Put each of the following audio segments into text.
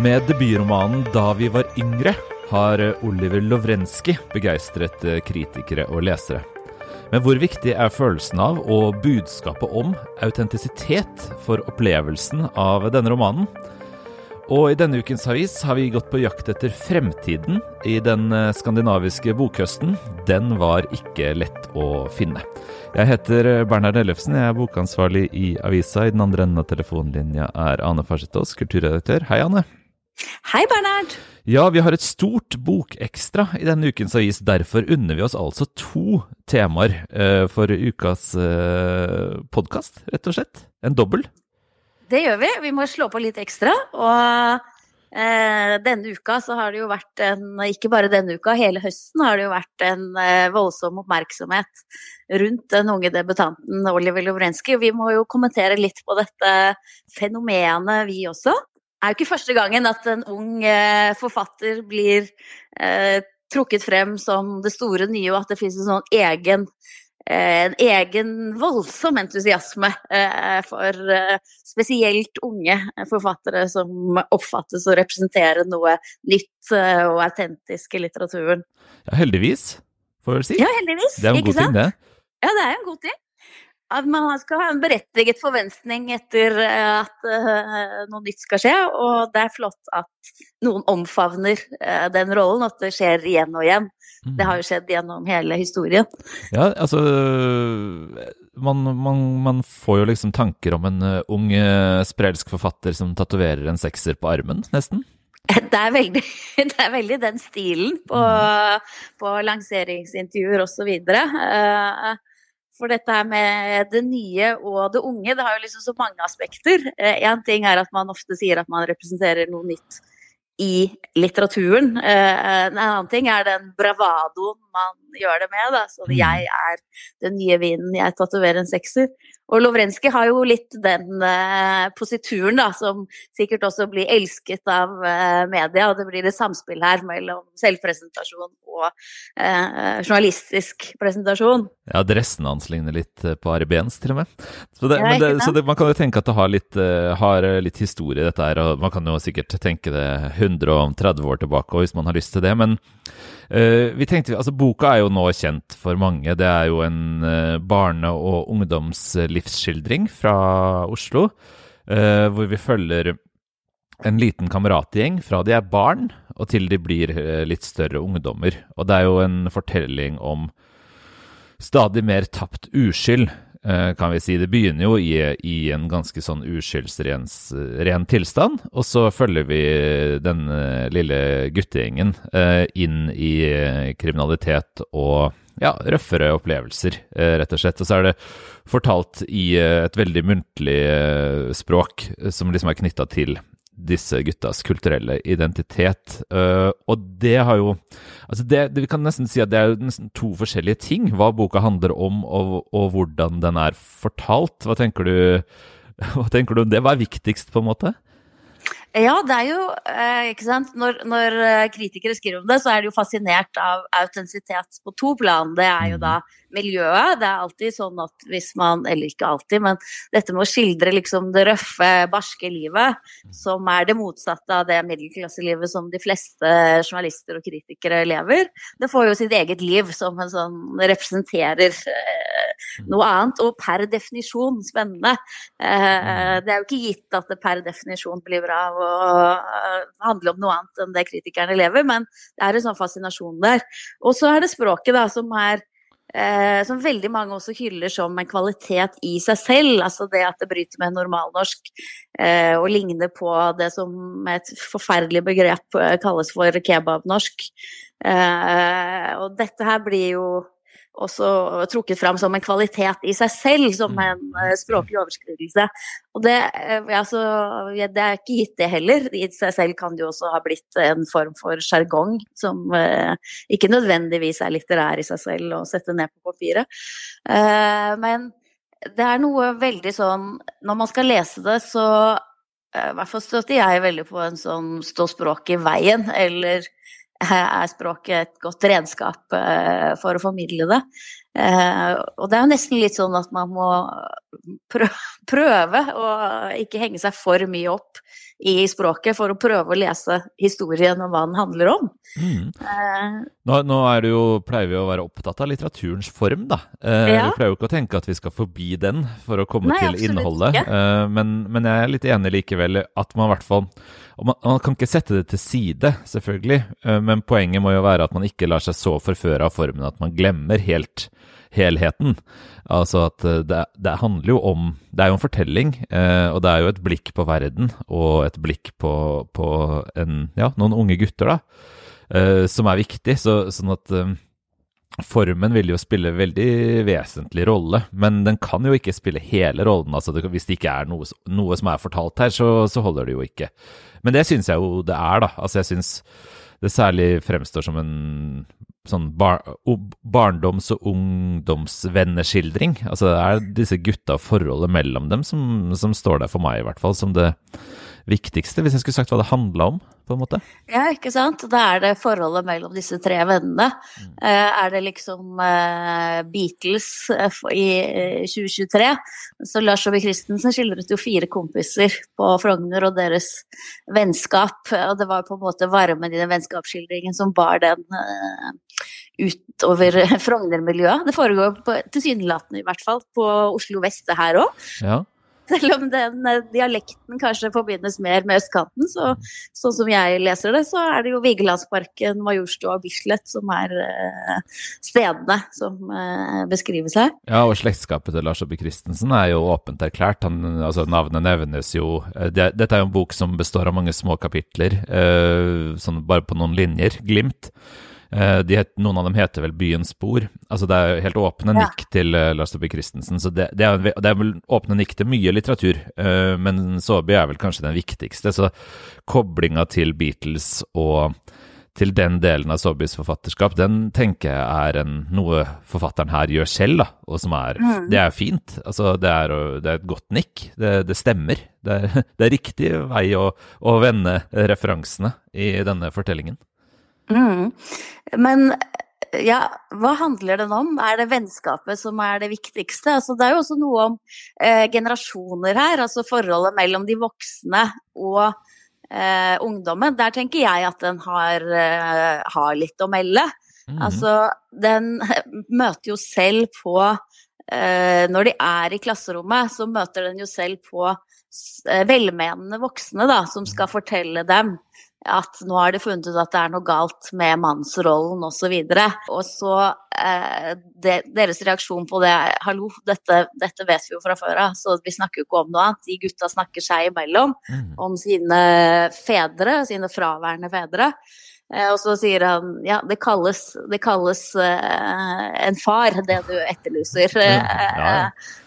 Med debutromanen 'Da vi var yngre' har Oliver Lovrenskij begeistret kritikere og lesere. Men hvor viktig er følelsen av og budskapet om autentisitet for opplevelsen av denne romanen? Og i denne ukens avis har vi gått på jakt etter fremtiden i den skandinaviske bokhøsten. Den var ikke lett å finne. Jeg heter Bernhard Ellefsen, jeg er bokansvarlig i avisa. I den andre enden av telefonlinja er Ane Farsetås, kulturredaktør. Hei, Ane. Hei, Bernhard. Ja, vi har et stort bokekstra i denne ukens avis. Derfor unner vi oss altså to temaer eh, for ukas eh, podkast, rett og slett. En dobbel. Det gjør vi. Vi må slå på litt ekstra. Og eh, denne uka så har det jo vært en Ikke bare denne uka, hele høsten har det jo vært en eh, voldsom oppmerksomhet rundt den unge debutanten Oliver Lovrenskij. Vi må jo kommentere litt på dette fenomenet, vi også er jo ikke første gangen at en ung eh, forfatter blir eh, trukket frem som det store nye, og at det finnes en sånn egen, eh, en egen voldsom entusiasme for spesielt unge forfattere som oppfattes å representere noe nytt og autentisk i litteraturen. Ja, heldigvis, får vi si. Ja, heldigvis. Det er en god ting, det. Ja, det er en god ting at man skal ha en berettiget forventning etter eh, at uh, noe nytt skal skje. Og det er flott at noen omfavner uh, den rollen, at det skjer igjen og igjen. Mm. Det har jo skjedd gjennom hele historien. Ja, altså man, man, man får jo liksom tanker om en ung sprelsk forfatter som tatoverer en sekser på armen, nesten. Det er, veldig, det er veldig den stilen på, mm. på lanseringsintervjuer osv. Uh, for dette her med det nye og det unge, det har jo liksom så mange aspekter. Én eh, ting er at man ofte sier at man representerer noe nytt i litteraturen. Eh, en annen ting er den bravadoen man gjør det med. Da. Så mm. jeg er den nye vinen, jeg tatoverer en sekser. Og Lovrenskij har jo litt den uh, posituren da, som sikkert også blir elsket av uh, media. Og det blir et samspill her mellom selvpresentasjon og uh, journalistisk presentasjon. Ja, dressen hans ligner litt på Ari Behns, til og med. Så, det, ja, det, så det, man kan jo tenke at det har litt, har litt historie, dette her. Og man kan jo sikkert tenke det 130 år tilbake hvis man har lyst til det. men vi tenkte, altså Boka er jo nå kjent for mange. Det er jo en uh, barne- og ungdomslivsskildring fra Oslo. Uh, hvor vi følger en liten kameratgjeng fra de er barn og til de blir litt større ungdommer. Og det er jo en fortelling om stadig mer tapt uskyld Eh, kan vi si. Det begynner jo i, i en ganske sånn uskyldsren tilstand, og så følger vi den lille guttegjengen eh, inn i kriminalitet og ja, røffere opplevelser, eh, rett og slett. Og så er det fortalt i et veldig muntlig språk som liksom er knytta til disse guttas kulturelle identitet. Uh, og det har jo altså det, det, Vi kan nesten si at det er nesten to forskjellige ting, hva boka handler om og, og hvordan den er fortalt. Hva tenker, du, hva tenker du om det? Hva er viktigst, på en måte? Ja, det er jo eh, ikke sant? Når, når, eh, kritikere skriver om det, så er de jo fascinert av autentisitet på to plan. Det er jo da mm miljøet. Det er alltid sånn at hvis man Eller ikke alltid, men dette med å skildre liksom det røffe, barske livet, som er det motsatte av det middelklasselivet som de fleste journalister og kritikere lever, det får jo sitt eget liv som en sånn representerer eh, noe annet, og per definisjon spennende. Eh, det er jo ikke gitt at det per definisjon blir bra å uh, handle om noe annet enn det kritikerne lever, men det er en sånn fascinasjon der. Og så er det språket, da, som er Eh, som veldig mange også hyller som en kvalitet i seg selv. Altså det at det bryter med normalnorsk eh, og ligner på det som et forferdelig begrep eh, kalles for kebabnorsk. Eh, og dette her blir jo også trukket fram som en kvalitet i seg selv, som mm. en uh, språklig overskridelse. Og det, altså, det, er ikke gitt, det heller. I seg selv kan det jo også ha blitt en form for sjargong som uh, ikke nødvendigvis er litterær i seg selv å sette ned på papiret. men det er noe veldig sånn Når man skal lese det, så i hvert fall støtter jeg veldig på en sånn stå språket i veien, eller er språket et godt redskap eh, for å formidle det. Uh, og det er jo nesten litt sånn at man må prøve å ikke henge seg for mye opp i språket for å prøve å lese historien og hva den handler om. Mm. Uh, nå, nå jo, pleier vi å være opptatt av litteraturens form, da. Uh, ja. Vi pleier jo ikke å tenke at vi skal forbi den for å komme Nei, til innholdet. Uh, men, men, jeg er litt enig likevel at man i hvert fall man, man, kan ikke sette det til side, selvfølgelig, men poenget må jo være at man ikke lar seg så forføre av formen at man glemmer helt helheten. Altså at eh, det, det, handler jo om Det er jo en fortelling, eh, og det er jo et blikk på verden og et blikk på, på en, ja, noen unge gutter, da, eh, som er viktig. Så, sånn at eh, Formen vil jo spille veldig vesentlig rolle, men den kan jo ikke spille hele rollen. altså det, Hvis det ikke er noe, noe, som er fortalt her, så, så holder det jo ikke. Men det syns jeg jo det er, da. Altså jeg syns det særlig fremstår som en sånn bar, barndoms- og ungdomsvenneskildring. Altså det er disse gutta og forholdet mellom dem som, som, står der for meg, i hvert fall, som det viktigste, hvis jeg skulle sagt hva det handla om, på en måte. Ja, ikke sant. Da er det forholdet mellom disse tre vennene. Mm. Uh, er det liksom uh, Beatles uh, i 2023, så Lars Saabye Christensen skildret jo fire kompiser på Frogner og deres vennskap. Og det var på en måte varmen i den vennskapsskildringen som bar den utover Frogner-miljøet. Det foregår tilsynelatende i hvert fall på Oslo vest her òg. Ja. Selv om den eh, dialekten kanskje forbindes mer med østkanten, så sånn som jeg leser det, så er det jo Vigelandsparken, Majorstua og Bislett som er uh, stedene som uh, beskrives her. Ja, og slektskapet til Lars Saabye Christensen er jo åpent erklært. Han, altså, navnet nevnes jo det, Dette er jo en bok som består av mange små kapitler, sånn bare på noen linjer. Glimt. Eh, het, noen av dem heter vel Byens spor. Altså Det er helt åpne ja. nikk til uh, Lars Saabye Christensen. Så det, det, er, det, er, vel åpne nikk til mye litteratur, uh, men Saabye er vel kanskje den viktigste. Så koblinga til Beatles og til den delen av Saabyes forfatterskap, den tenker jeg er en, noe forfatteren her gjør selv, da, og som er mm. Det er fint. Altså, det er, det er et godt nikk. Det, det stemmer. Det er, det er, riktig vei å, å vende referansene i denne fortellingen. Mm. Men ja, hva handler den om? Er det vennskapet som er det viktigste? Altså, det er jo også noe om eh, generasjoner her, altså forholdet mellom de voksne og eh, ungdommen. Der tenker jeg at den har, eh, har litt å melde. Mm. Altså, den møter jo selv på eh, Når de er i klasserommet, så møter den jo selv på eh, velmenende voksne da, som skal fortelle dem at nå har de funnet ut at det er noe galt med mannsrollen osv. Og, så og så eh, de, deres reaksjon på det er hallo, dette, dette, vet vi jo fra før av, så vi snakker jo ikke om noe annet. De gutta snakker seg imellom mm. om sine fedre, sine fraværende fedre. Eh, og så sier han ja, det kalles, det kalles uh, en far, det du etterlyser. Ja, ja.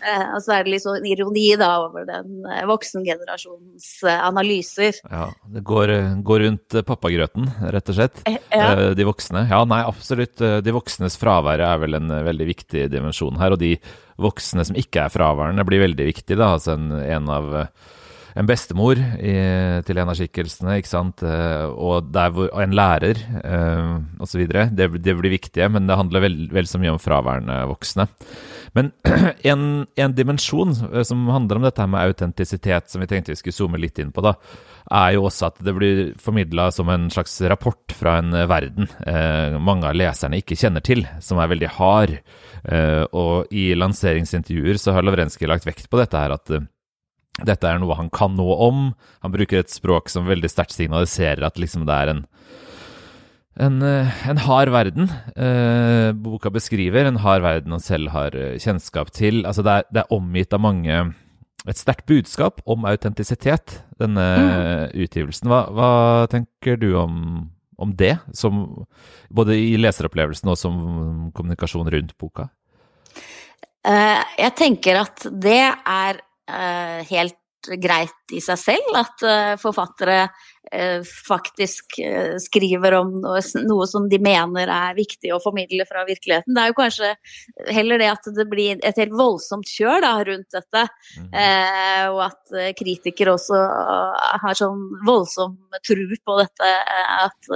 Uh, og så er det litt sånn ironi da over den voksengenerasjonens analyser. Ja, det går, går rundt pappagrøten, rett og slett. Ja. De voksne. Ja, nei, absolutt. De voksnes fravær er vel en veldig viktig dimensjon her. Og de voksne som ikke er fraværende, blir veldig viktig, da. Altså en, en av en bestemor i, til en av skikkelsene, ikke sant, eh, og, hvor, og en lærer eh, osv. Det, det blir viktige, men det handler vel, vel så mye om fraværende voksne. Men en, en, dimensjon eh, som handler om dette med autentisitet, som vi tenkte vi skulle zoome litt inn på, da, er jo også at det blir formidla som en slags rapport fra en verden eh, mange av leserne ikke kjenner til, som er veldig hard. Eh, og i lanseringsintervjuer så har Lavrenskij lagt vekt på dette her at dette er noe han kan noe om. Han bruker et språk som veldig sterkt signaliserer at liksom det er en, en, eh, en hard verden eh, boka beskriver. En hard verden han selv har eh, kjennskap til. Altså det er, det er omgitt av mange Et sterkt budskap om autentisitet, denne mm. utgivelsen. Hva, hva, tenker du om, om det, som, både i leseropplevelsen og som kommunikasjon rundt boka? Uh, jeg tenker at det er helt greit i seg selv at uh, forfattere faktisk uh, skriver om noe, noe, som de mener er viktig å formidle fra virkeligheten. Det er jo kanskje heller det at det blir et helt voldsomt kjør da, rundt dette, mm. og at kritikere også har sånn voldsom tro på dette. At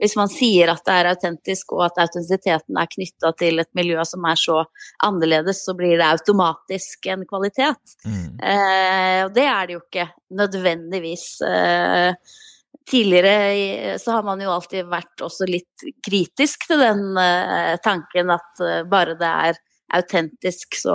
hvis man sier at det er autentisk, og at autentisiteten er knytta til et miljø som er så annerledes, så blir det automatisk en kvalitet. Mm. Eh, og det er det jo ikke nødvendigvis. Eh, tidligere så har man jo alltid vært også litt kritisk til den eh, tanken at eh, bare det er autentisk, så,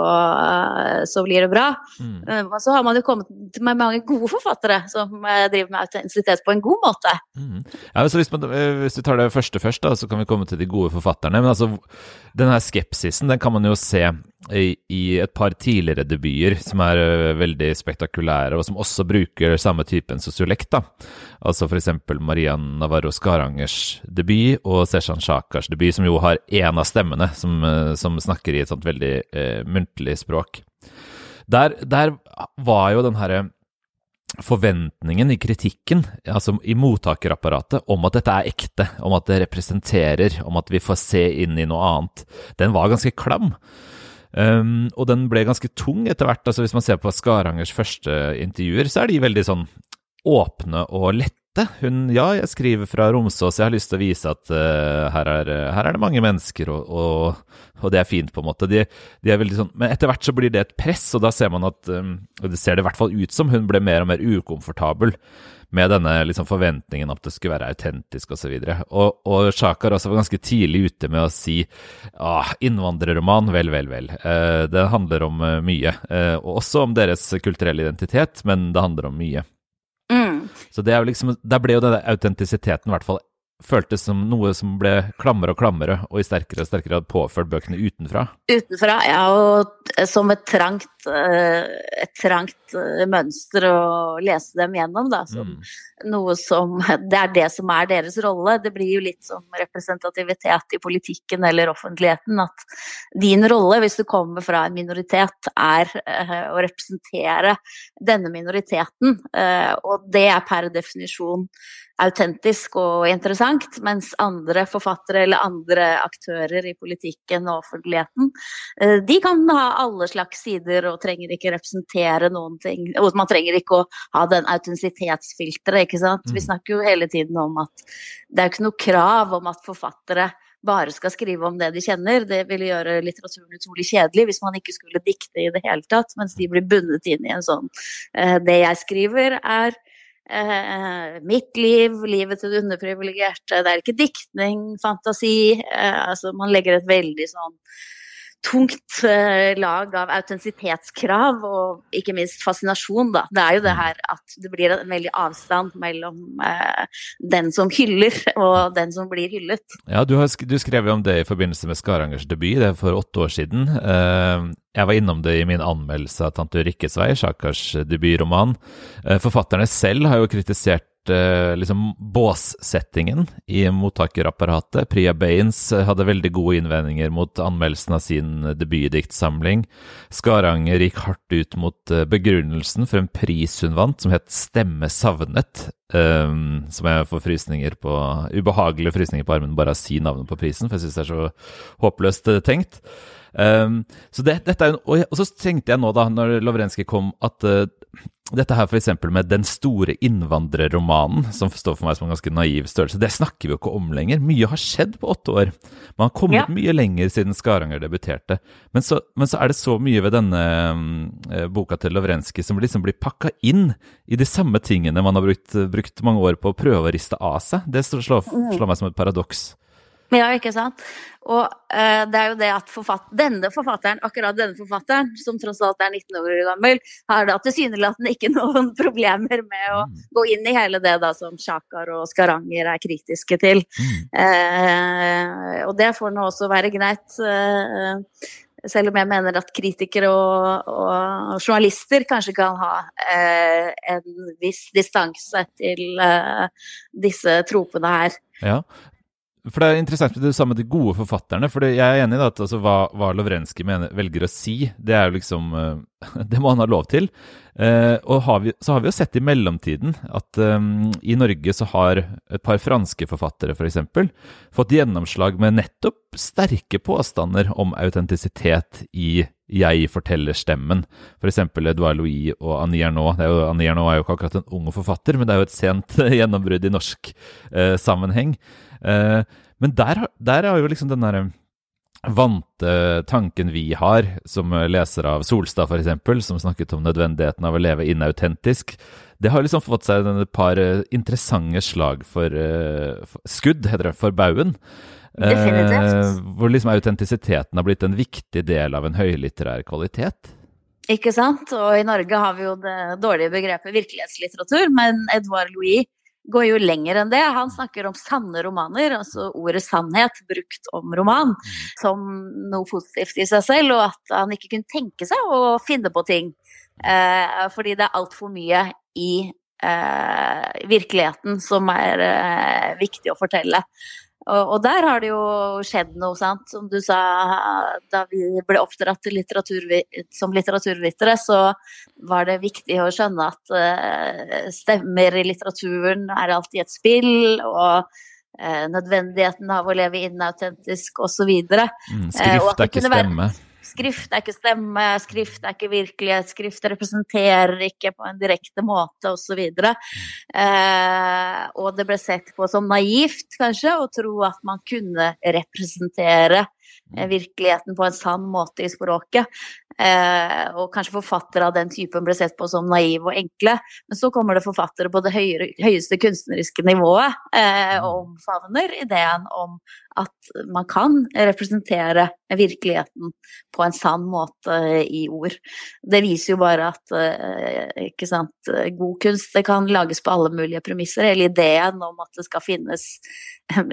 så, blir det bra. Mm. Eh, så har man jo kommet med mange gode forfattere som eh, driver med autentisitet på en god måte. Mm. Ja, hvis, man, hvis, du tar det første først, da, så kan vi komme til de gode forfatterne. Men altså, denne skepsisen den kan man jo se i, et par tidligere debuter som er uh, veldig spektakulære, og som også bruker samme typen sosiolekt. da. Altså f.eks. Marian Navarro Skarangers debut og Seshan Shakars debut, som jo har én av stemmene som, uh, som, snakker i et sånt veldig eh, muntlig språk. Der, der, var jo den herre forventningen i kritikken, altså i mottakerapparatet, om at dette er ekte, om at det representerer, om at vi får se inn i noe annet, den var ganske klam. Um, og den ble ganske tung etter hvert. altså Hvis man ser på Skarangers første intervjuer, så er de veldig sånn åpne og lette. Hun ja, jeg skriver fra Romsås, jeg har lyst til å vise at uh, her, er, her, er, det mange mennesker, og, og, og, det er fint, på en måte. De, de, er veldig sånn, Men etter hvert så blir det et press, og da ser man at um, Det ser det i hvert fall ut som hun ble mer og mer ukomfortabel med denne liksom, forventningen om at det skulle være autentisk osv. Og, og, og Sjakar også var ganske tidlig ute med å si ah, innvandrerroman, vel, vel, vel. Eh, det handler om uh, mye. Eh, og også om deres kulturelle identitet, men det handler om mye. Mm. Så det er liksom, der ble jo denne autentisiteten i hvert fall føltes som noe som ble klammere og klammere, og i sterkere og sterkere grad påført bøkene utenfra? Utenfra, ja. Og som et trangt, eh, et trangt eh, mønster å lese dem gjennom, da. Som mm. noe som Det er det som er deres rolle. Det blir jo litt som representativitet i politikken eller offentligheten. At din rolle, hvis du kommer fra en minoritet, er å representere denne minoriteten. Og det er per definisjon autentisk og interessant, mens andre forfattere eller andre aktører i politikken og offentligheten, eh, de kan ha alle slags sider og trenger ikke representere noen ting. Og man trenger ikke å ha den autentisitetsfilteret, ikke sant. Vi mm. snakker jo hele tiden om at det er ikke noe krav om at forfattere bare skal skrive om det de kjenner. Det ville gjøre litteraturen utrolig kjedelig hvis man ikke skulle dikte i det hele tatt, mens de blir bundet inn i en sånn eh, Det jeg skriver, er Eh, mitt liv, livet til det underprivilegerte. Det er ikke diktning, fantasi. Eh, altså man legger et veldig sånn tungt eh, lag av autentisitetskrav og ikke minst fascinasjon, da. Det er jo det mm. her at det blir en veldig avstand mellom eh, den som hyller og den som blir hyllet. Ja, du, har, du skrev jo om det i forbindelse med Skarangers debut, det er for åtte år siden. Eh, jeg var innom det i min anmeldelse av Tante Rikkes vei, Sjakars debutroman. Eh, forfatterne selv har jo kritisert liksom båssettingen i mottakerapparatet. Priya Baines eh, hadde veldig gode innvendinger mot anmeldelsen av sin debutdiktsamling. Skaranger gikk hardt ut mot begrunnelsen for en pris hun vant, som het Stemme savnet. Um, som jeg får frysninger på, ubehagelige frysninger på armen bare av å si navnet på prisen, for jeg syns det er så håpløst tenkt. Um, så det, dette er jo, og, så tenkte jeg nå, da, når Lovrenskij kom, at uh, dette her f.eks. med Den store innvandrerromanen, som står for meg som en ganske naiv størrelse, det snakker vi jo ikke om lenger. Mye har skjedd på åtte år. Man har kommet ja. mye lenger siden Skaranger debuterte. Men så, men så, er det så mye ved denne uh, boka til Lovrenskij som liksom blir pakka inn i de samme tingene man har brukt, brukt mange år på å prøve å riste av seg. Det slår, slår meg som et paradoks. Ja, ikke sant. Og uh, det er jo det at forfatt denne forfatteren, akkurat denne forfatteren, som tross alt er 19 år gammel, har da tilsynelatende ikke noen problemer med å mm. gå inn i hele det da som Sjakar og Skaranger er kritiske til. Mm. Uh, og det får nå også være greit. Uh, selv om jeg mener at kritikere og, og journalister kanskje kan ha eh, en viss distanse til eh, disse tropene her. Ja, for det er interessant med det samme de gode forfatterne. For jeg er enig i at altså, hva, hva Lovrenskij velger å si, det er jo liksom Det må han ha lov til. Eh, og har vi, så har vi jo sett i mellomtiden at um, i Norge så har et par franske forfattere f.eks. For fått gjennomslag med nettopp sterke påstander om autentisitet i jeg-fortellerstemmen. F.eks. Edouard Louis og Annie Ernaux. Annie Ernaux er jo ikke akkurat en ung forfatter, men det er jo et sent gjennombrudd i norsk eh, sammenheng. Eh, men der, der er jo liksom den derre vante tanken vi har, som leser av Solstad f.eks., som snakket om nødvendigheten av å leve inautentisk, det har liksom fått seg et par eh, interessante slag for, for skudd, heter det, for baugen. Uh, hvor liksom autentisiteten har blitt en viktig del av en høylitterær kvalitet. Ikke sant. Og i Norge har vi jo det dårlige begrepet virkelighetslitteratur, men Edouard Louis går jo lenger enn det. Han snakker om sanne romaner, altså ordet sannhet brukt om roman, mm. som noe positivt i seg selv, og at han ikke kunne tenke seg å finne på ting. Eh, fordi det er altfor mye i eh, virkeligheten som er eh, viktig å fortelle. Og, og, der har det jo skjedd noe, sant. Som du sa, da vi ble oppdratt litteratur, som litteraturvitere, så var det viktig å skjønne at uh, stemmer i litteraturen er alltid et spill, og uh, nødvendigheten av å leve inautentisk osv. Mm, skrift er ikke stemme. Være, Skrift er ikke stemme, skrift er ikke virkelighet, skrift representerer ikke på en direkte måte osv. Eh, og det ble sett på som naivt, kanskje, å tro at man kunne representere Eh, virkeligheten på en sann måte i språket. Eh, og kanskje forfattere av den typen ble sett på som naive og enkle. Men så kommer det forfattere på det høyere, høyeste kunstneriske nivået eh, og omfavner ideen om at man kan representere virkeligheten på en sann måte i ord. Det viser jo bare at eh, ikke sant, god kunst det kan lages på alle mulige premisser. Hele ideen om at det skal finnes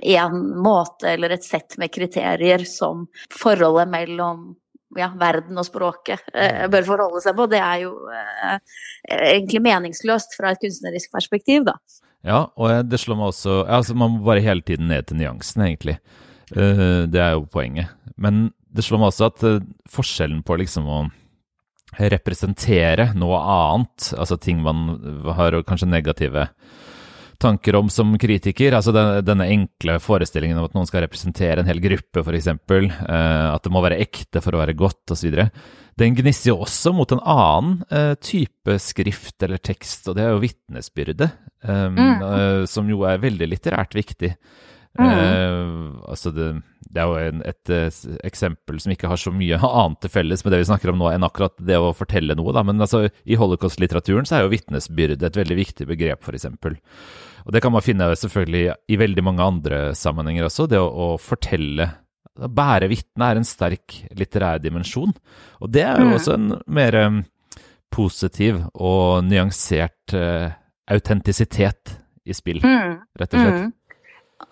en måte eller et sett med kriterier som forholdet mellom ja, verden og språket eh, bør forholde seg på, det er jo eh, egentlig meningsløst fra et kunstnerisk perspektiv, da. Ja, og det slår meg også altså Man må bare hele tiden ned til nyansen, egentlig. Uh, det er jo poenget. Men det slår meg også at uh, forskjellen på liksom å representere noe annet, altså ting man har kanskje negative tanker om som kritiker. Altså den, denne enkle forestillingen om at noen skal representere en hel gruppe, f.eks. Eh, at det må være ekte for å være godt, osv. Den gnisser jo også mot en annen eh, type skrift eller tekst, og det er jo vitnesbyrdet. Um, mm. eh, som jo er veldig litterært viktig. Mm. Uh, altså det, det, er jo en, et, et, eh, eksempel som ikke har så mye annet til felles med det vi snakker om nå, enn akkurat det å fortelle noe. Da. Men altså, i holocaust-litteraturen så er jo vitnesbyrde et veldig viktig begrep, f.eks. Og det kan man finne selvfølgelig i veldig mange andre sammenhenger også. Det å, å fortelle Å bære vitne er en sterk litterær dimensjon. Og det er jo mm. også en mer um, positiv og nyansert uh, autentisitet i spill, mm. rett og slett. Mm.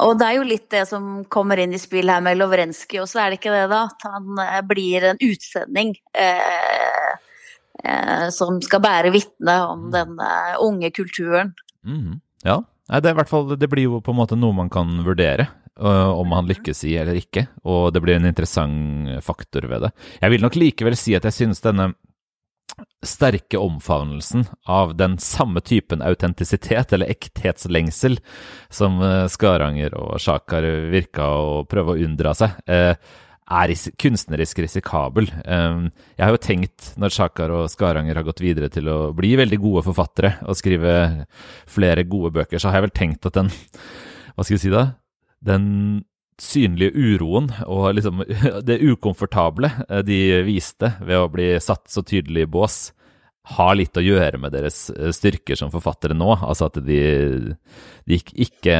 Og det er jo litt det som kommer inn i spill her med Lovrenskij også, er det ikke det, da? At han eh, blir en utsending eh, eh, som skal bære vitne om mm. denne unge kulturen. Mm. Ja, Nei, det, fall, det, blir jo på en måte noe man kan vurdere, uh, om han lykkes i eller ikke. Og det blir en interessant faktor ved det. Jeg vil nok likevel si at jeg synes denne sterke omfavnelsen av den samme typen autentisitet, eller ekthetslengsel, som uh, Skaranger og Sjakar virka å prøve å unndra seg. Uh, er kunstnerisk risikabel. Ehm, jeg har jo tenkt, når Sjakar og Skaranger har gått videre til å bli veldig gode forfattere og skrive flere gode bøker, så har jeg vel tenkt at den Hva skal vi si da? Den synlige uroen og liksom det ukomfortable eh, de viste ved å bli satt så tydelig i bås, har litt å gjøre med deres eh, styrker som forfattere nå. Altså at de, de ikke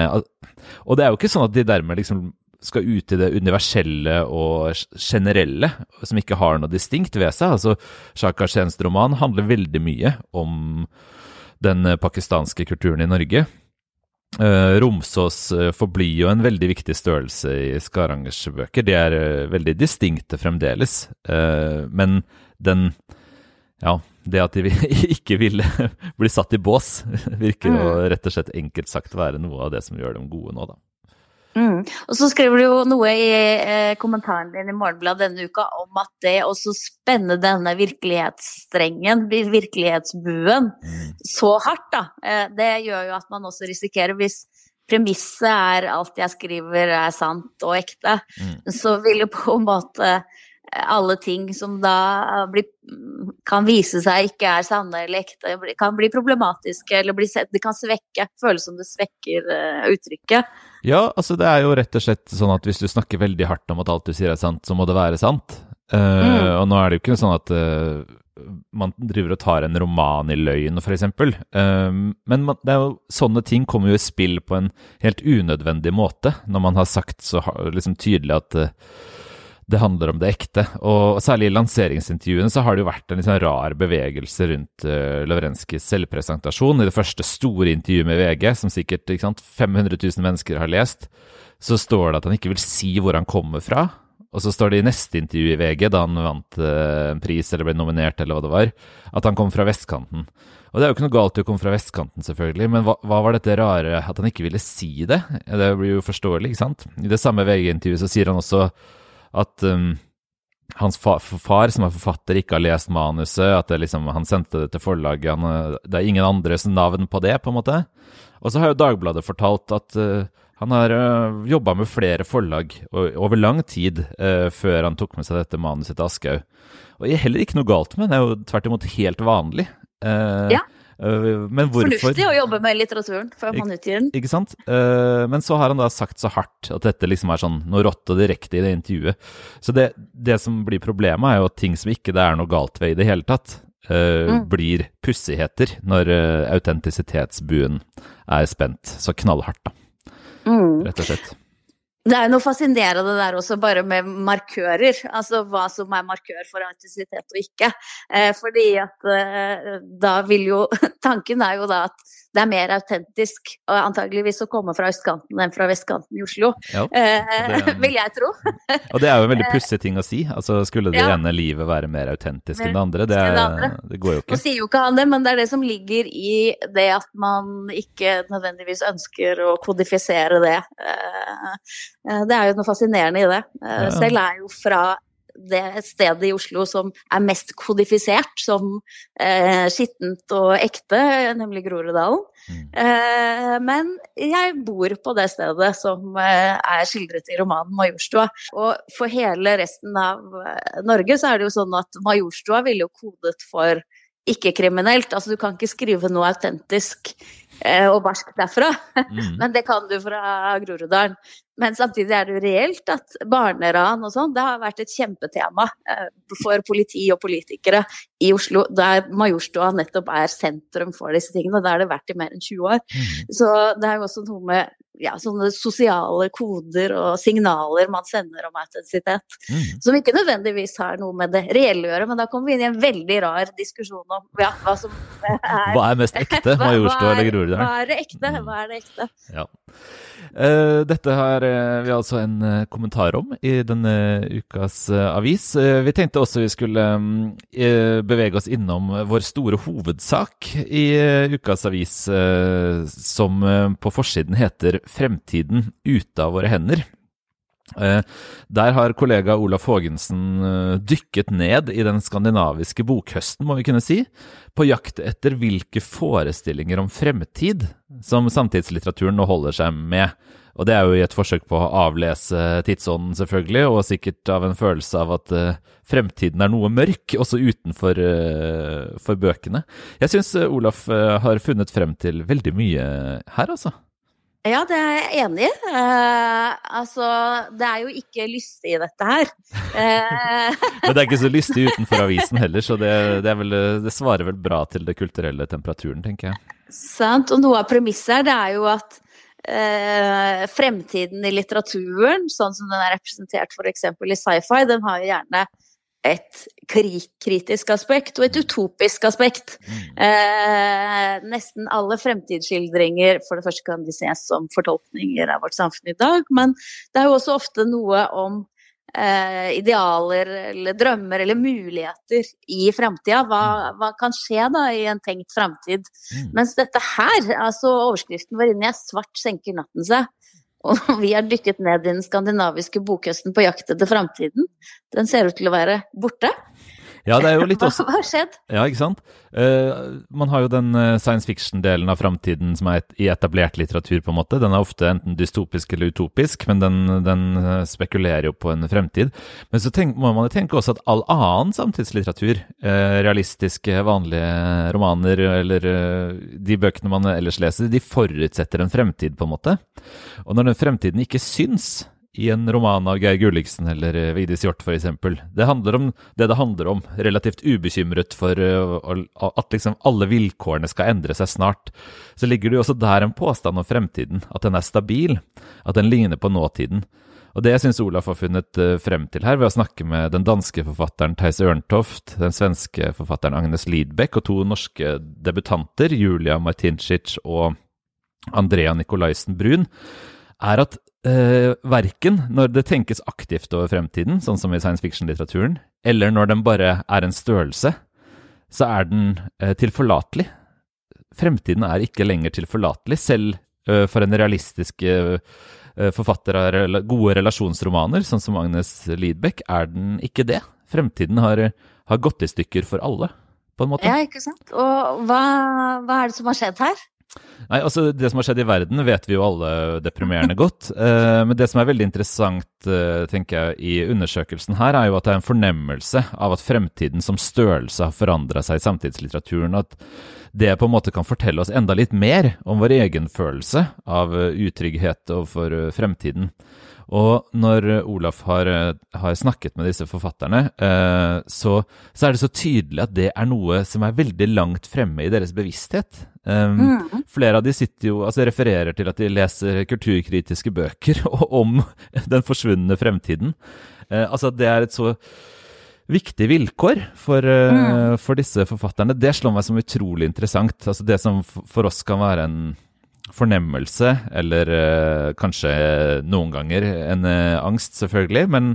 Og det er jo ikke sånn at de dermed liksom skal ut i det universelle og generelle, som ikke har noe distinkt ved seg. Altså, Shakars Shens roman handler veldig mye om den pakistanske kulturen i Norge. Uh, Romsås uh, forblir jo en veldig viktig størrelse i Skarangers bøker. De er veldig distinkte fremdeles. men den Ja, det at de ikke ville bli satt i bås, virker jo rett og slett enkelt sagt være noe av det som gjør dem gode nå, da. Mm. Og så skriver du jo noe i eh, kommentaren din i Morgenbladet denne uka om at det å spenne denne virkelighetsstrengen, virkelighetsbuen, mm. så hardt, da, eh, det gjør jo at man også risikerer, hvis premisset er alt jeg skriver er sant og ekte, mm. så vil jo på en måte alle ting som da blir, kan vise seg ikke er sanne eller ekte, kan bli problematiske eller bli sett, det kan svekke, føles som det svekker uh, uttrykket. Ja, altså det er jo rett og slett sånn at hvis du snakker veldig hardt om at alt du sier er sant, så må det være sant. Uh, mm. Og nå er det jo ikke sånn at uh, man driver og tar en roman i løgn, f.eks. Uh, men man, det jo, sånne ting kommer jo i spill på en helt unødvendig måte, når man har sagt så liksom tydelig at det handler om det ekte. Og særlig i lanseringsintervjuene så har det jo vært en litt sånn rar bevegelse rundt uh, Lovrenskijs selvpresentasjon. I det første store intervjuet med VG, som sikkert sant, 500 000 mennesker har lest, så står det at han ikke vil si hvor han kommer fra. Og så står det i neste intervju i VG, da han vant uh, en pris eller ble nominert, eller hva det var, at han kom fra vestkanten. Og det er jo ikke noe galt i å komme fra vestkanten, selvfølgelig, men hva, hva, var dette rare at han ikke ville si det? Det blir jo forståelig, ikke sant? I det samme VG-intervjuet så sier han også at um, hans far, far, som er forfatter, ikke har lest manuset, at liksom, han sendte det til forlaget. Han, det er ingen andres navn på det, på en måte. Og så har jo Dagbladet fortalt at uh, han har uh, jobba med flere forlag over lang tid uh, før han tok med seg dette manuset til Aschehoug. Og er heller ikke noe galt med det, det er jo tvert imot helt vanlig. Uh, ja. Eh, men hvorfor Fornuftig å jobbe med litteraturen før man utgir den. Ikke sant. Eh, men så har han da sagt så hardt at dette liksom er sånn noe rått og direkte i det intervjuet. Så det, det som blir problemet, er jo at ting som ikke det er noe galt ved i det hele tatt, eh, mm. blir pussigheter når autentisitetsbuen er spent så knallhardt, da. Mm. Rett og slett. Det er noe fascinerende der også, bare med markører. Altså hva som er markør for autentisitet og ikke. Eh, fordi at eh, da vil jo Tanken er jo da at det er mer autentisk og antageligvis å komme fra østkanten enn fra vestkanten i Oslo. Ja, eh, det, vil jeg tro. og det er jo en veldig eh, pussig ting å si. Altså skulle det ja. ene livet være mer autentisk enn det andre? Det, er, det, går jo ikke. Nå sier jo ikke han det, men det er det som ligger i det at man ikke nødvendigvis ønsker å kodifisere det. Eh, det er jo noe fascinerende i det. Selv er jeg jo fra det stedet i Oslo som er mest kodifisert som eh, skittent og ekte, nemlig Groruddalen. Mm. Eh, men jeg bor på det stedet som eh, er skildret i romanen 'Majorstua'. Og for hele resten av eh, Norge så er det jo sånn at Majorstua ville jo kodet for ikke-kriminelt. Altså du kan ikke skrive noe autentisk og barsk derfra, mm. men det kan du fra Groruddalen. Men samtidig er det jo reelt at barneran og sånn, det har vært et kjempetema eh, for politi og politikere i Oslo, der Majorstua nettopp er sentrum for disse tingene. Der har det vært i mer enn 20 år. Mm. Så det er jo også noe med ja, sånne sosiale koder og signaler man sender om autentisitet, mm. som ikke nødvendigvis har noe med det reelle å gjøre. Men da kommer vi inn i en veldig rar diskusjon om ja, hva som er Hva er mest ekte, Majorstua eller Groruddalen? Hva er det ekte? Hva er det ekte? Ja. Uh, dette har uh, vi altså en uh, kommentar om i denne ukas avis. vi tenkte også vi skulle um, bevege oss innom vår store hovedsak i ukas avis, som på forsiden heter 'Fremtiden ute av våre hender'. Eh, der har kollega Olaf Haagensen eh, dykket ned i den skandinaviske bokhøsten, må vi kunne si, på jakt etter hvilke forestillinger om fremtid som samtidslitteraturen nå holder seg med. Og det er jo i et forsøk på å avlese tidsånden, selvfølgelig, og sikkert av en følelse av at uh, fremtiden er noe mørk, også utenfor for bøkene. Jeg syns Olaf har funnet frem til veldig mye her, altså. Ja, det er jeg enig i. Uh, altså, det er jo ikke lystig i dette her. Uh, Men det er ikke så lystig utenfor avisen heller, så det, det, vel, det, svarer vel bra til det kulturelle temperaturen, tenker jeg. Sant. Og noe av premisset her, det er jo at uh, fremtiden i litteraturen, sånn som den er representert f.eks. i sci-fi, den har jo gjerne et kritisk aspekt og et utopisk aspekt. Mm. Eh, nesten alle fremtidsskildringer for det første kan de ses som fortolkninger av vårt samfunn i dag, men det er jo også ofte noe om eh, idealer eller drømmer eller muligheter i fremtida. Hva, hva, kan skje da i en tenkt fremtid? Mm. Mens dette her, altså overskriften var inni 'Svart senker natten seg'. Og vi har dykket ned i den skandinaviske bokhøsten på jakt etter framtiden. Den ser ut til å være borte. Ja, det er jo litt også Hva har skjedd? Ja, ikke sant. Uh, man har jo den uh, science fiction-delen av framtiden som er et, i etablert litteratur, på en måte. Den er ofte enten dystopisk eller utopisk, men den, den uh, spekulerer jo på en fremtid. Men så tenk, må man jo tenke også at all annen samtidslitteratur, realistiske, vanlige romaner eller de bøkene man ellers leser, de forutsetter en fremtid, på en måte. Og når den fremtiden ikke syns, i en roman av Geir Gulliksen eller eh, Vigdis Hjorth f.eks. Det handler om det det handler om, relativt ubekymret for uh, at liksom alle vilkårene skal endre seg snart. Så ligger det jo også der en påstand om fremtiden, at den er stabil, at den ligner på nåtiden. Og det syns Olaf har funnet uh, frem til her, ved å snakke med den danske forfatteren Theis Ørntoft, den svenske forfatteren Agnes Lidbeck og to norske debutanter, Julia Martincic og Andrea Nikolaisen Brun, er at eh, verken når det tenkes aktivt over fremtiden, sånn som i science fiction-litteraturen, eller når den bare er en størrelse, så er den eh, tilforlatelig. Fremtiden er ikke lenger tilforlatelig, selv eh, for en realistisk eh, eh, forfatter av rela gode relasjonsromaner, sånn som Agnes Lidbeck, er den ikke det. Fremtiden har, har gått i stykker for alle, på en måte. Ja, ikke sant. Og hva, hva er det som har skjedd her? Nei, altså Det som har skjedd i verden, vet vi jo alle deprimerende godt. Eh, men det som er veldig interessant eh, tenker jeg, i undersøkelsen her, er jo at det er en fornemmelse av at fremtiden som størrelse har forandra seg i samtidslitteraturen. At det på en måte kan fortelle oss enda litt mer om vår egen følelse av uh, utrygghet overfor uh, fremtiden. Og når Olaf har, har, snakket med disse forfatterne, eh, så, så, er det så tydelig at det er noe som er veldig langt fremme i deres bevissthet. Um, mm. Flere av de sitter jo, altså refererer til at de leser kulturkritiske bøker om den forsvunne fremtiden. Uh, altså Det er et så viktig vilkår for, uh, mm. for, disse forfatterne. Det slår meg som utrolig interessant. Altså Det som for oss kan være en fornemmelse, eller uh, kanskje noen ganger en angst, selvfølgelig. Men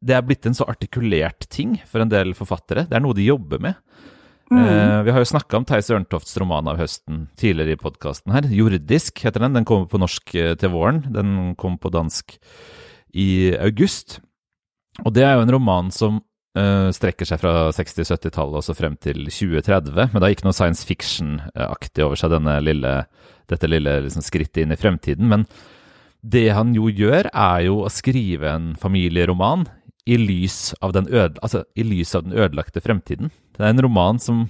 det er blitt en så artikulert ting for en del forfattere. Det er noe de jobber med. Mm. Uh, vi har jo snakka om Theis Ørntofts roman av høsten tidligere i podkasten her. 'Jordisk' heter den. Den kommer på norsk uh, til våren. Den kom på dansk i august. Og det er jo en roman som uh, strekker seg fra 60-70-tallet og så frem til 2030. Men det er ikke noe science fiction-aktig over seg, lille, dette lille liksom, skrittet inn i fremtiden. Men det han jo gjør, er jo å skrive en familieroman i lys av den, øde, altså, i lys av den ødelagte fremtiden. Det er en roman som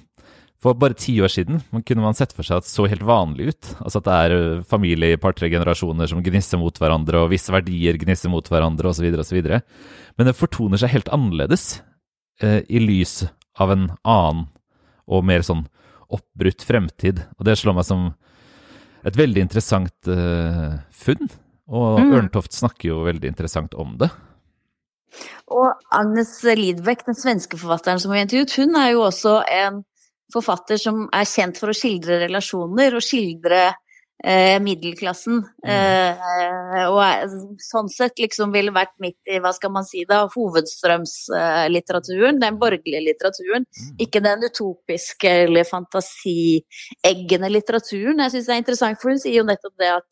for bare ti år siden man kunne man sett for seg at så helt vanlig ut. Altså at det er øh, familie i par-tre generasjoner som gnisser mot hverandre, og visse verdier gnisser mot hverandre, osv., osv. Men det fortoner seg helt annerledes eh, i lys av en annen og mer sånn oppbrutt fremtid. Og det slår meg som et veldig interessant eh, funn. Og mm. Ørntoft snakker jo veldig interessant om det. Og Agnes Lidbeck, den svenske forfatteren som vi intervjuet, hun er jo også en forfatter som er kjent for å skildre relasjoner og skildre eh, middelklassen. Mm. Eh, og er, sånn sett liksom ville vært midt i, hva skal man si da, hovedstrømslitteraturen. Den borgerlige litteraturen. Mm. Ikke den utopiske eller fantasieggende litteraturen. Jeg syns det er interessant, for hun sier jo nettopp det at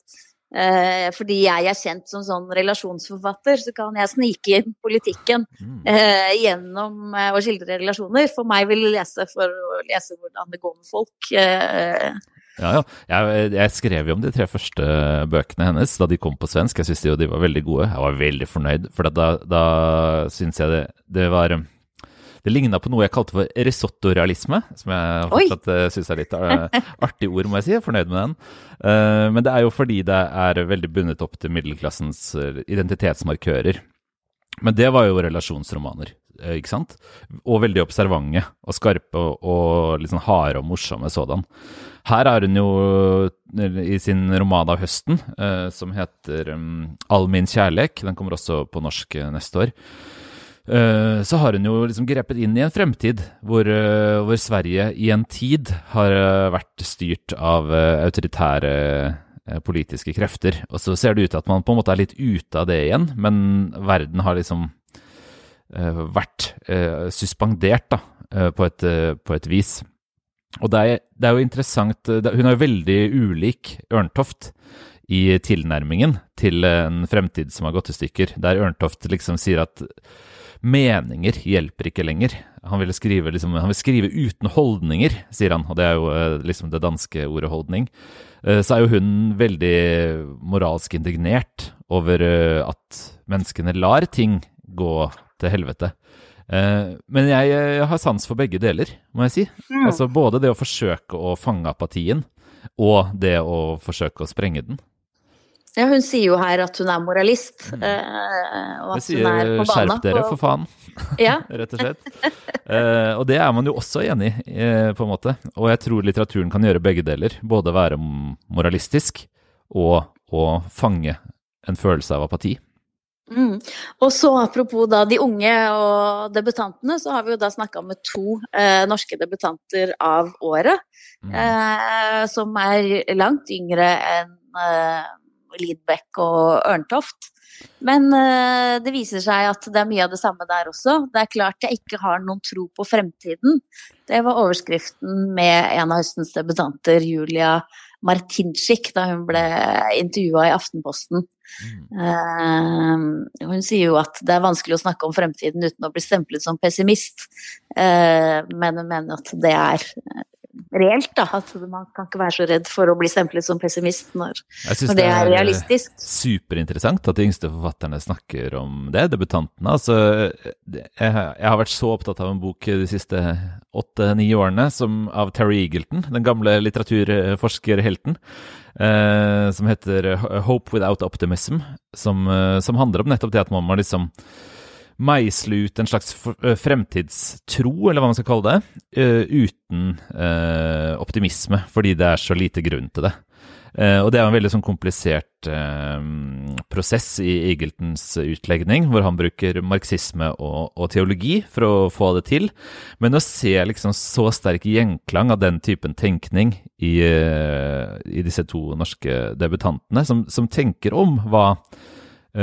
Eh, fordi jeg er kjent som sånn relasjonsforfatter, så kan jeg snike inn politikken mm. eh, gjennom eh, å skildre relasjoner. For meg vil lese for å lese hvordan det går med folk. Eh. Ja, ja. Jeg, jeg, skrev jo om de tre første bøkene hennes da de kom på svensk. Jeg syntes de var veldig gode. Jeg var veldig fornøyd, for da, da syns jeg det, det var det ligna på noe jeg kalte for risottorealisme, som jeg fortsatt uh, syns er litt uh, artig ord, må jeg si. Jeg er fornøyd med den. Uh, men det er jo fordi det er veldig bundet opp til middelklassens identitetsmarkører. Men det var jo relasjonsromaner, ikke sant? Og veldig observante og skarpe og, og litt sånn harde og morsomme sådan. Her er hun jo i sin roman av høsten, som heter um, All min kjærlek. Den kommer også på norsk neste år. Eh, så har hun jo liksom grepet inn i en fremtid hvor, uh, hvor Sverige i en tid har uh, vært styrt av autoritære politiske krefter. Og så ser det ut til at man på en måte er litt ute av det igjen, men verden har liksom vært suspendert da, på et, på, et, vis. Og det er, det er jo interessant Hun er jo veldig ulik Ørntoft i tilnærmingen til en fremtid som har gått i stykker, der Ørntoft liksom sier at meninger hjelper ikke lenger. Han vil skrive, liksom, han vil skrive uten holdninger, sier han, og det er jo eh, liksom det danske ordet holdning. Eh, så er jo hun veldig moralsk indignert over eh, at menneskene lar ting gå til helvete. Men jeg, har sans for begge deler, må jeg si. Mm. Altså Både det å forsøke å fange apatien, og det å forsøke å sprenge den. Ja, hun sier jo her at hun er moralist. Mm. Eh, og at sier, hun er på skjerp dere, for faen. Ja. Rett og slett. uh, og det er man jo også enig i, uh, på en måte. Og jeg tror litteraturen kan gjøre begge deler. Både være moralistisk og å fange en følelse av apati. Mm. Og så apropos da de unge og debutantene, så har vi jo da snakka med to eh, norske debutanter av året. Mm. Eh, som er langt yngre enn eh, Lidbeck og Ørntoft. Men uh, det viser seg at det er mye av det samme der også. Det er klart jeg ikke har noen tro på fremtiden. Det var overskriften med en av høstens debutanter, Julia Martinschik, da hun ble intervjua i Aftenposten. Mm. Uh, hun sier jo at det er vanskelig å snakke om fremtiden uten å bli stemplet som pessimist, uh, men hun mener at det er reelt. da, at Man kan ikke være så redd for å bli stemplet som pessimist når, når det, er realistisk. Det er superinteressant at de yngste forfatterne snakker om det, debutantene. Altså, jeg, jeg har vært så opptatt av en bok de siste åtte-ni årene som, av Terry Eagleton, den gamle litteraturforskerhelten. Eh, som heter 'Hope Without Optimism', som, eh, som handler om nettopp det at man må liksom meisle ut en slags fremtidstro, eller hva man skal kalle det, uten optimisme, fordi det er så lite grunn til det. og det er en veldig sånn komplisert prosess i Egilton's utlegning, hvor han bruker marxisme og, og, teologi for å få det til. Men å se liksom så sterk gjenklang av den typen tenkning i, i disse to norske debutantene, som, som tenker om hva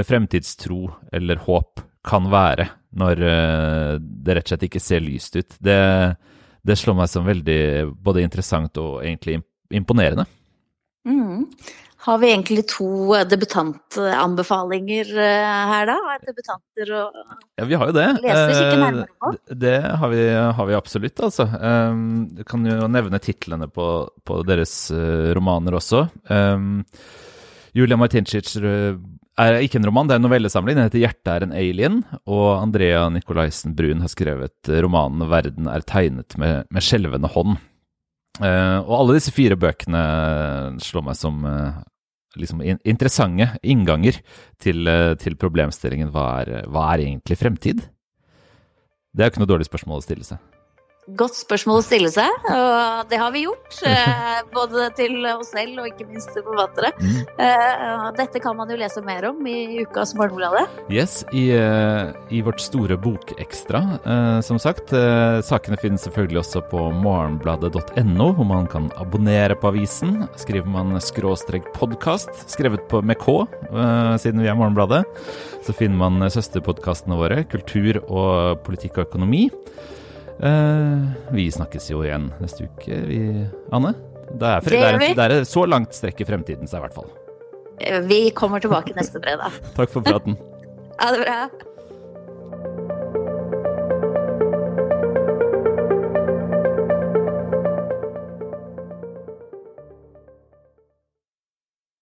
fremtidstro eller håp kan være når uh, det rett og slett ikke ser lyst ut. Det, det, slår meg som veldig både interessant og egentlig imponerende. Mm. Har vi egentlig to debutantanbefalinger uh, her, da? Debutanter og Ja, vi har jo det. Leser ikke nærmere på. Det har vi, har vi, absolutt, altså. Um, du kan jo nevne titlene på, på deres romaner også. Um, Julia Martincic er ikke en roman, det er en novellesamling. Den heter 'Hjertet er en alien', og Andrea Nicolaisen Brun har skrevet romanen 'Verden er tegnet med, med skjelvende hånd'. Uh, og alle disse fire bøkene slår meg som uh, liksom in interessante innganger til, uh, til problemstillingen hva er, hva er egentlig fremtid? Det er jo ikke noe dårlig spørsmål å stille seg. Godt spørsmål å stille seg, og det har vi gjort. Eh, både til oss selv og ikke minst til forfattere. Mm. Eh, dette kan man jo lese mer om i ukas Morgenbladet. Yes, i, eh, i, vårt store bokekstra, som sagt. Sakene finnes selvfølgelig også på morgenbladet.no, hvor man kan abonnere på avisen. Skriver man skråstrek podkast, skrevet på med K, siden vi er Morgenbladet, så finner man søsterpodkastene våre, Kultur og politikk og økonomi. Eh, vi snakkes jo igjen neste uke, vi, Anne. Det er, det, er, det er så langt strekker fremtiden seg, i hvert fall. Eh, vi kommer tilbake neste fredag. Takk for praten. ha det bra.